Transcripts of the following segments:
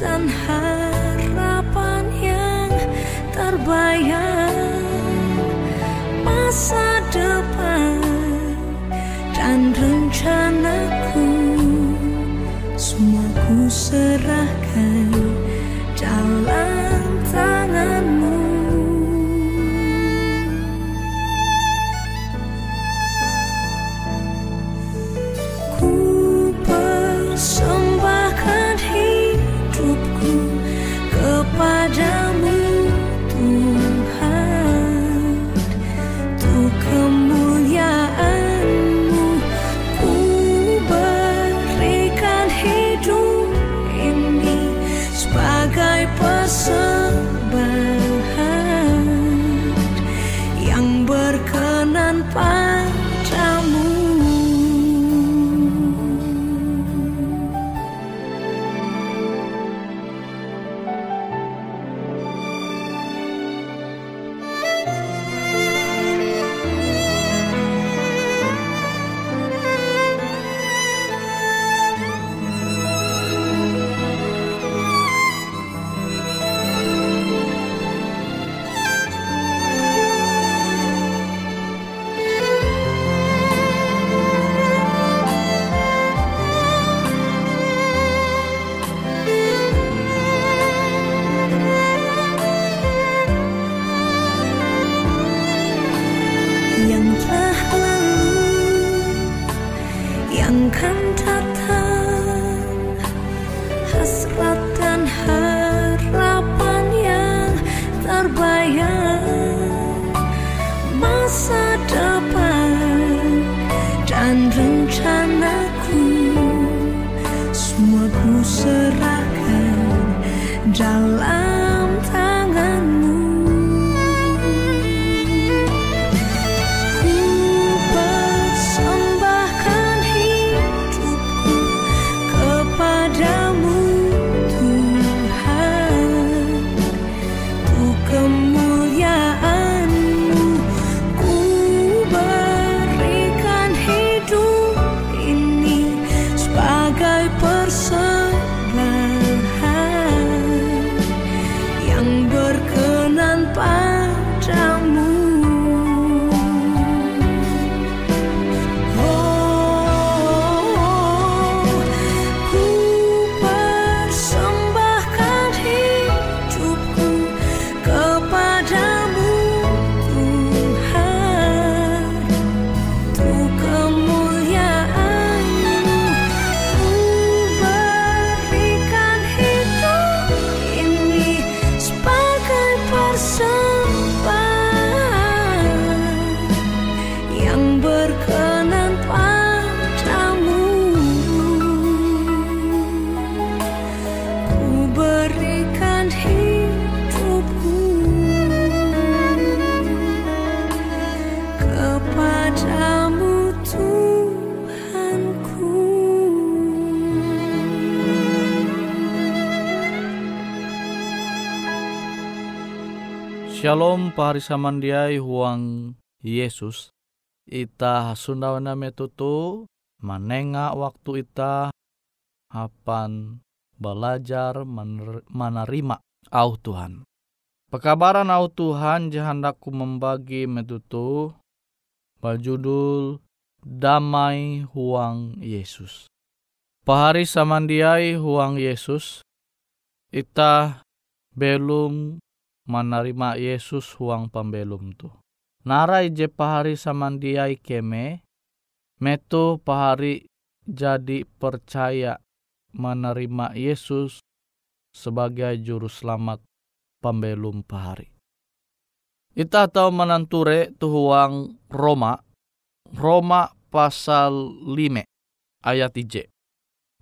dan harapan yang terbayang. Masa depan dan rencanaku semua ku serahkan. Yeah. Shalom pahari samandiai huang Yesus. Ita sundawana metutu manenga waktu ita hapan belajar menerima au Tuhan. Pekabaran au Tuhan jahandaku membagi metutu berjudul Damai Huang Yesus. Pahari samandiai huang Yesus, ita belum menerima Yesus huang pembelum tu. Narai je pahari samandiai keme, metu pahari jadi percaya menerima Yesus sebagai juru selamat pembelum pahari. Ita tahu menanture tuhuang Roma, Roma pasal 5 ayat 3.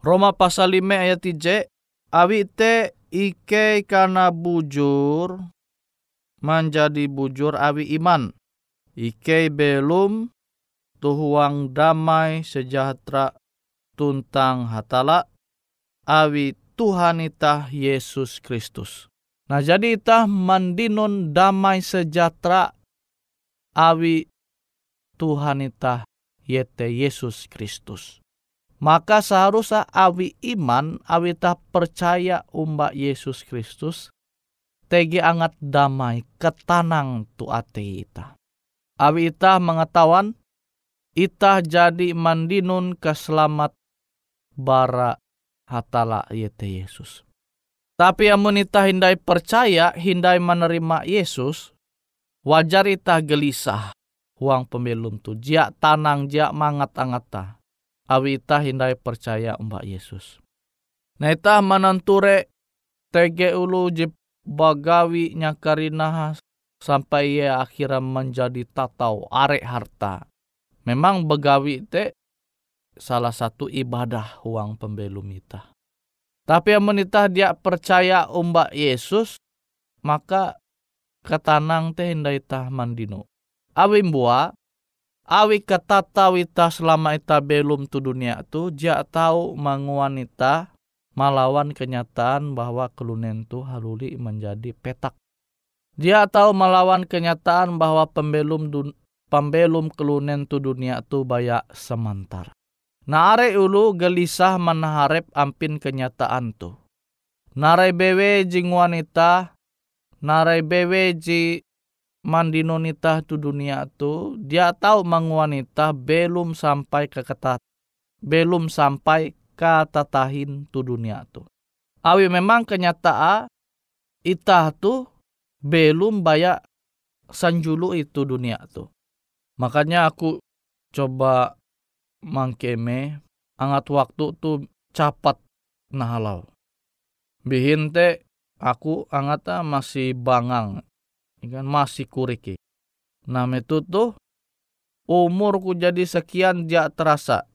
Roma pasal 5 ayat 3 awi te ike karena bujur menjadi bujur awi iman. Ike belum tuhuang damai sejahtera tuntang hatala awi Tuhan itah Yesus Kristus. Nah jadi itah mandinun damai sejahtera awi Tuhan itah yete Yesus Kristus. Maka seharusnya awi iman, awi tak percaya umba Yesus Kristus, tegi angat damai, ketanang tu ate ita. Awi ita mengetahuan, ita jadi mandinun keselamat bara hatala yete Yesus. Tapi amun ita hindai percaya, hindai menerima Yesus, wajar ita gelisah huang pembelum tu. Jia tanang, jia mangat angata awi ita hindai percaya mbak Yesus. Nah ita mananture tege ulu jip bagawi nyakarina sampai ia akhirnya menjadi tatau arek harta. Memang begawi te salah satu ibadah uang pembelum ita. Tapi yang menitah dia percaya umbak Yesus, maka ketanang teh hindai tah mandino. Awim buah awi kata wita selama ita belum tu dunia tu dia tahu manguanita malawan kenyataan bahwa kelunen tu haluli menjadi petak. Dia tahu melawan kenyataan bahwa pembelum dun, pembelum kelunen tu dunia tu baya sementar. Nah are ulu gelisah menaharep ampin kenyataan tu. Narai bewe jing wanita, narai bewe ji mandi nonita tu dunia tu dia tahu mang wanita belum sampai ke ketat belum sampai ke tatahin tu dunia tu awi memang kenyataan itah tu belum banyak sanjulu itu dunia tu makanya aku coba mangkeme angat waktu tu capat nahalau bihin te aku angata masih bangang ikan masih kuriki. Nah itu tuh umurku jadi sekian dia terasa.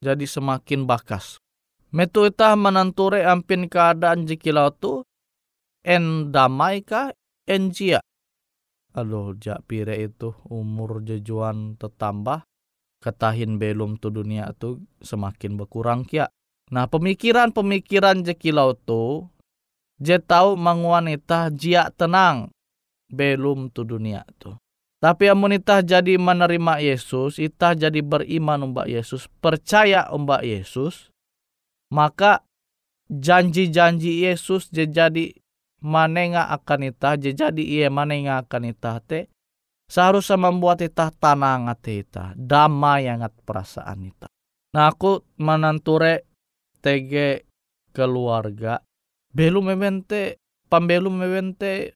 Jadi semakin bakas. Metu itah menanture ampin keadaan jikilau tu en damai ka en jia. Aduh jak pire itu umur jejuan tetambah ketahin belum tu dunia tu semakin berkurang kia. Nah pemikiran-pemikiran jekilau tu je tahu mangwanita jia tenang belum tu dunia tu. Tapi amun itah jadi menerima Yesus, itah jadi beriman umbak Yesus, percaya umbak Yesus, maka janji-janji Yesus jadi manenga akan itah, jadi ia manenga akan itah te, seharusnya membuat itah tanang ate itah, damai angat perasaan itah. Nah aku menanture tege keluarga, belum memente, pambelum memente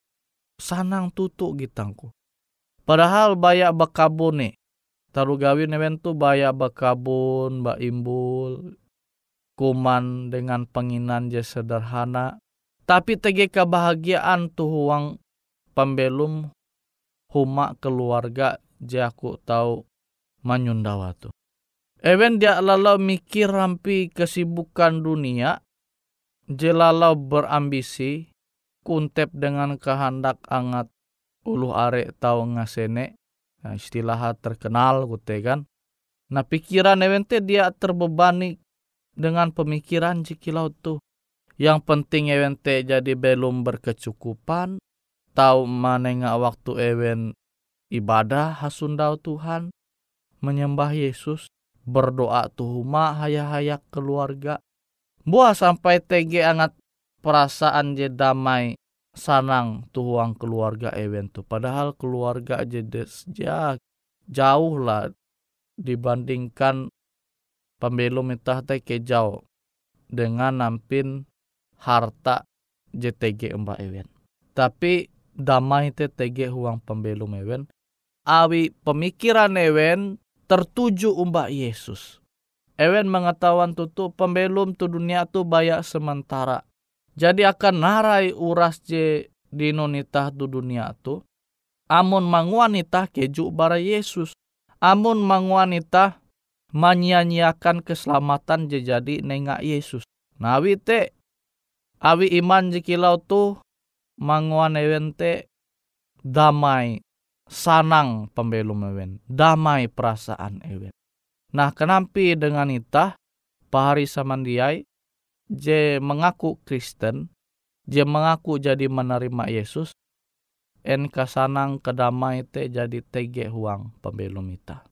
sanang tutu gitangku. Padahal bayak bakabun nih. Taruh gawin newen tu bayak bakabun, bak imbul, kuman dengan penginan je sederhana. Tapi tege kebahagiaan tuh uang pembelum huma keluarga je aku tahu manyundawa tu. Even dia lalau mikir rampi kesibukan dunia, je lalau berambisi, kuntep dengan kehendak angat ulu are tau ngasene nah, istilah terkenal kute kan nah pikiran ewente dia terbebani dengan pemikiran jikilau tu yang penting ewente jadi belum berkecukupan atau manenga waktu ewen ibadah hasundau Tuhan menyembah Yesus berdoa tuhuma haya-hayak keluarga. Buah sampai tege angat perasaan je damai sanang tuang keluarga ewen tu padahal keluarga jedes ja, jauh lah dibandingkan pembelum itah teh ke jauh dengan nampin harta JTG mbak ewen. Tapi damai te TG huang pembelum ewen. Awi pemikiran ewen tertuju umbak Yesus. Ewen mengetahuan tutu pembelum tu dunia tu bayak sementara. Jadi akan narai uras je di nonitah tu dunia tu. Amun manguanita keju bara Yesus. Amun manguanita menyanyiakan keselamatan jadi nengak Yesus. Nawi te awi iman jikilau tu manguan ewen te damai sanang pembelum ewen damai perasaan ewen nah kenampi dengan itah pahari samandiai je mengaku Kristen je mengaku jadi menerima Yesus en kasanang kedamai te jadi tege huang pembelum itah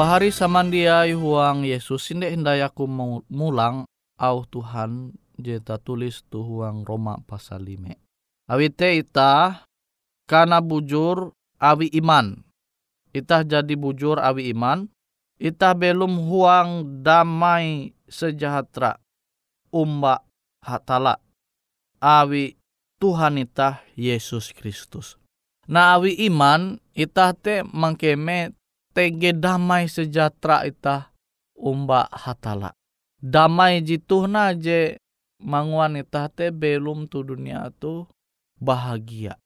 Pahari samandiai huang Yesus inde hindai aku mulang au Tuhan jeta tulis tu huang Roma pasal lime. Awite ita karena bujur awi iman. Ita jadi bujur awi iman. Ita belum huang damai sejahtera. Umba hatala. Awi Tuhan ita Yesus Kristus. Nah awi iman ita te mangkeme tege damai sejahtera ita umba hatala. Damai jituhna je manguan ita te belum tu dunia tu bahagia.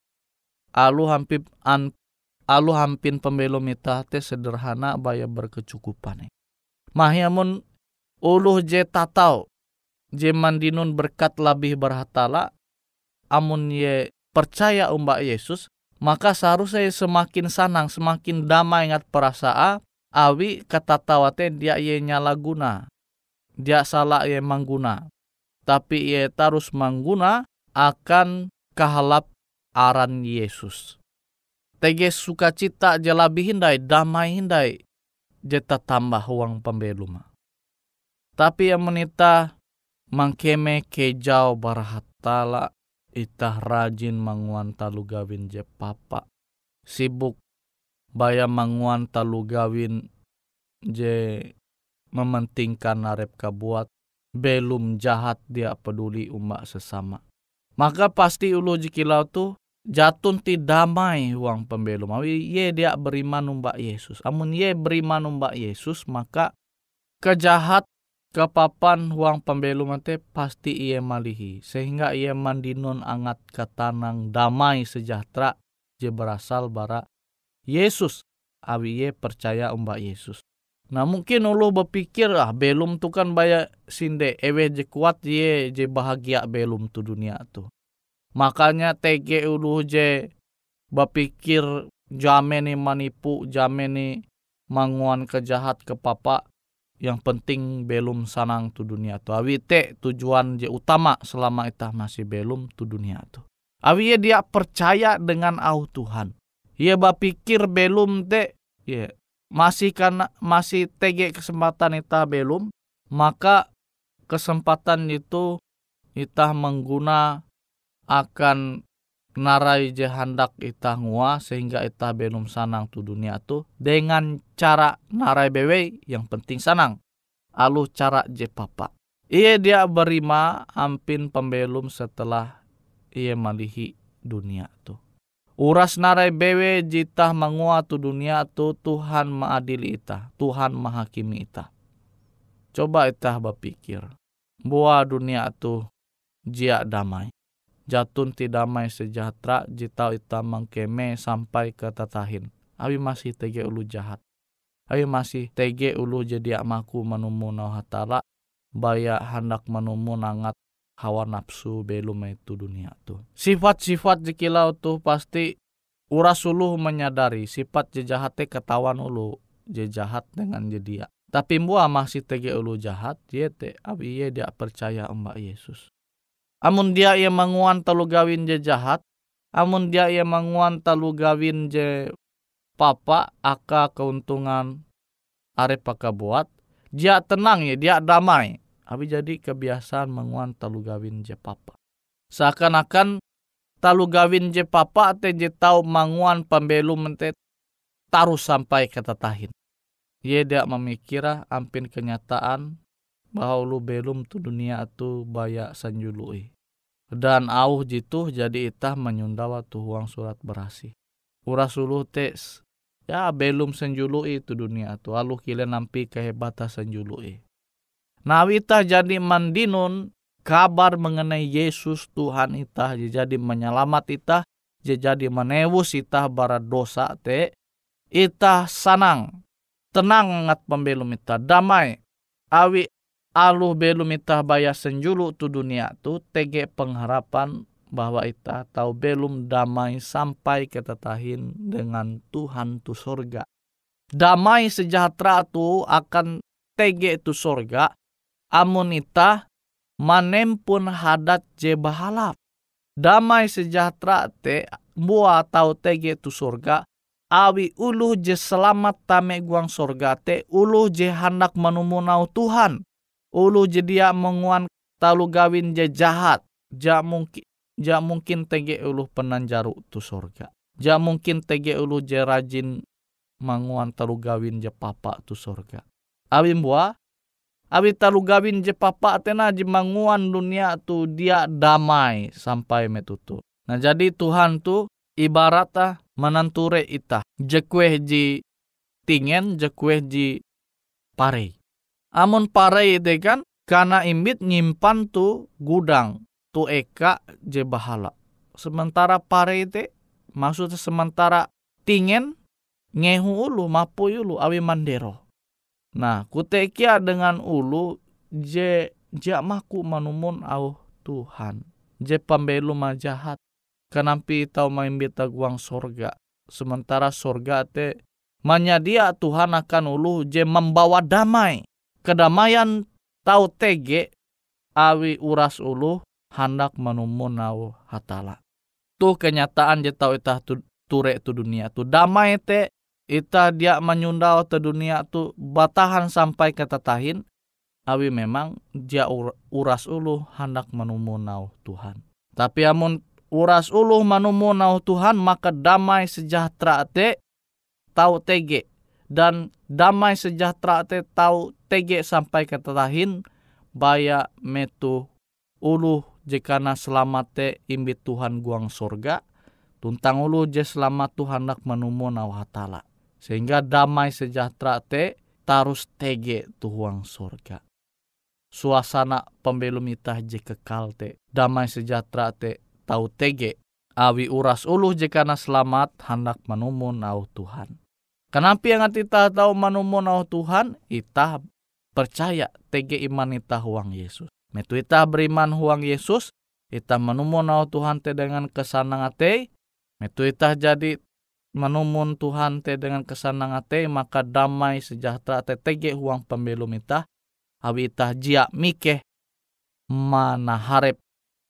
Alu hampir an alu hampin pembelum ita te sederhana baya berkecukupan. Mahyamun uluh je tatau je mandinun berkat lebih berhatala amun ye percaya umba Yesus maka seharusnya semakin sanang, semakin damai ingat perasaan, awi kata tawate dia ye nyala guna. Dia salah ye mangguna. Tapi ye terus mangguna akan kehalap aran Yesus. Tege sukacita jelabi hindai, damai hindai, jeta tambah uang pembelum. Tapi yang menita mangkeme kejau barahatala itah rajin manguan talu gawin je papa. Sibuk baya manguan talu gawin je mementingkan narep kabuat. Belum jahat dia peduli umat sesama. Maka pasti ulu jikilau tu jatun ti damai uang pembelum. Awi ye dia beriman umbak Yesus. Amun ye beriman umbak Yesus maka kejahat kapapan huang pembelum mate pasti ia malihi sehingga ia mandinun angat katanang damai sejahtera je berasal bara Yesus awi ye percaya umba Yesus. Nah mungkin ulu berpikir ah belum tu kan baya sinde ewe je kuat ye je bahagia belum tu dunia tu. Makanya tege ulu je berpikir jameni manipu jameni manguan kejahat ke papa yang penting belum sanang tu dunia tu. Awi te tujuan je utama selama itah masih belum tu dunia tu. Awi ye dia percaya dengan au Tuhan. Ia bapikir belum te, ye masih karena masih tege kesempatan itah belum, maka kesempatan itu itah mengguna akan narai je handak ita ngua sehingga ita belum sanang tu dunia tu. Dengan cara narai bewe yang penting sanang. Alu cara je papa. Ia dia berima ampin pembelum setelah ia malihi dunia tu. Uras narai bewe jita mengua tu dunia tu Tuhan maadili ita. Tuhan menghakimi ita. Coba ita berpikir buah dunia tu jia damai jatun ti damai sejahtera jitau ita mengkeme sampai ke tatahin. Abi masih tege ulu jahat. Abi masih tege ulu jadi amaku menumu nau hatala. Baya hendak menumu nangat hawa nafsu belum itu dunia tu. Sifat-sifat jikilau tu pasti uras ulu menyadari sifat jejahate ketahuan ulu jejahat dengan jedia. Tapi mua masih tege ulu jahat, yete abi ye dia percaya mbak Yesus. Amun dia ia manguan talu gawin je jahat, amun dia ia manguan talu gawin je papa aka keuntungan are paka buat, dia tenang ya, dia damai. Abi jadi kebiasaan manguan talu gawin je papa. Seakan-akan talu gawin je papa te je tau manguan pembelu mente taruh sampai kata tahin. Ye dia memikira ampin kenyataan bahwa lu belum tu dunia tu baya sanjului dan au jitu jadi itah menyundawa tu uang surat berasi. Uras ulu tes ya belum senjulu itu dunia tu alu kile nampi kehebatan senjului. Nah itah jadi mandinun kabar mengenai Yesus Tuhan itah jadi menyelamat itah jadi menewus itah bara dosa te itah sanang tenang ngat pembelum itah damai awi alu belum itah baya senjulu tu dunia tu tege pengharapan bahwa itah tahu belum damai sampai ketetahin dengan Tuhan tu sorga. Damai sejahtera tu akan tege tu sorga amun itah manempun hadat je bahalap. Damai sejahtera te mua tahu tege tu sorga awi ulu je selamat tame guang sorga te ulu je hendak menumunau Tuhan ulu je dia menguan talu gawin je jahat. Ja mungkin ja mungkin tege ulu penanjaru tu sorga. Ja mungkin tege ulu je rajin manguan talu gawin je papa tu sorga. Awi mbua awi talu gawin je papa tena je manguan dunia tu dia damai sampai metutu. Nah jadi Tuhan tu ibarata menanture ita jekwe ji tingen jekwe ji pare amun pare ite kan karena imbit nyimpan tu gudang tu eka je bahala sementara pare ite maksudnya sementara tingen ngehu ulu mapu ulu awi mandero nah kutekia dengan ulu je jamaku manumun au Tuhan je pambelu majahat kenampi tau beta guang sorga. Sementara sorga te menyedia Tuhan akan ulu je membawa damai. Kedamaian tau tege awi uras ulu hendak menumun nau hatala. Tu kenyataan je tau itah tu, ture tu dunia tu damai te ita dia menyundau te dunia tu batahan sampai ketatahin awi memang dia uras ulu hendak menumun nau Tuhan. Tapi amun uras ulu manumu nau Tuhan maka damai sejahtera te tau tege dan damai sejahtera te tau tege sampai ke tetahin baya metu ulu jekana selamat te imbit Tuhan guang sorga tuntang ulu je selamat Tuhan nak manumu nau hatala. Sehingga damai sejahtera te tarus tege tuhuang sorga. Suasana pembelum itah je kekal te damai sejahtera te tau tege. Awi uras uluh na selamat hendak manumun au Tuhan. Kenapa yang kita tahu manumun au Tuhan? Ita percaya tege iman ita huang Yesus. Metu ita beriman huang Yesus, ita manumun au Tuhan te dengan kesanang ate, metu ita jadi manumun Tuhan te dengan kesanang ate, maka damai sejahtera te tege huang pembelum ita, awi ita jia mikeh mana harap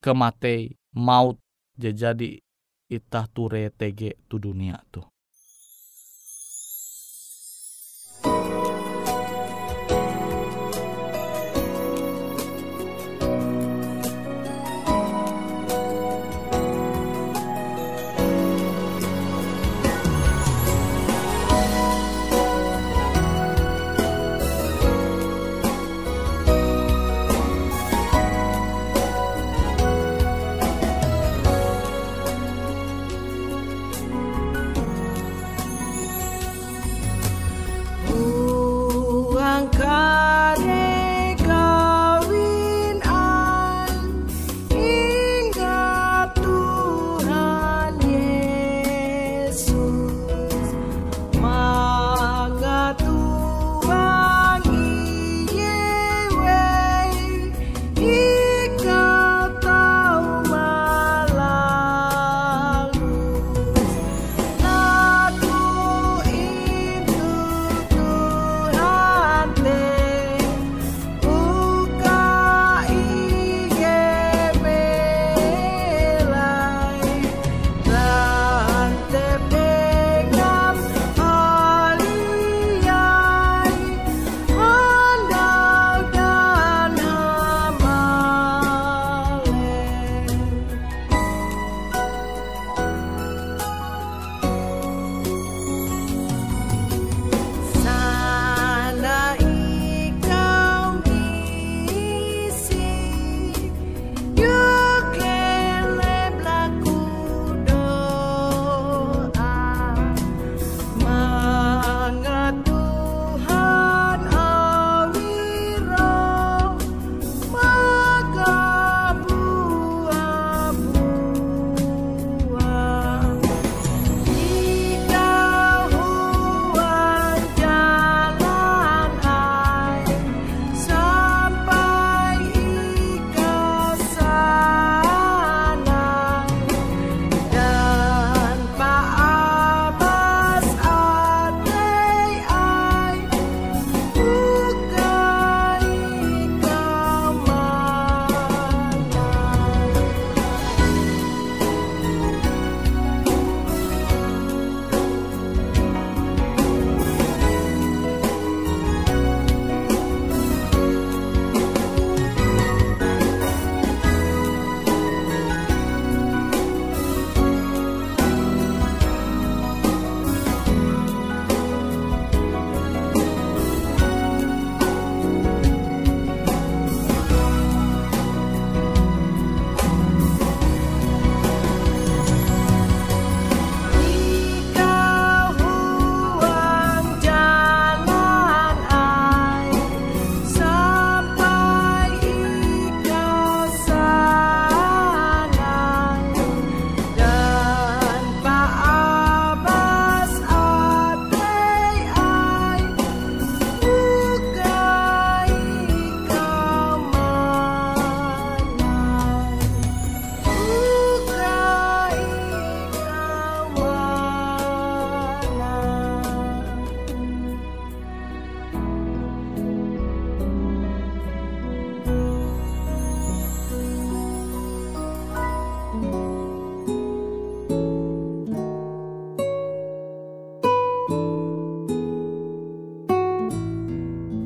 kematei maut jadi itah ture tege tu dunia tu.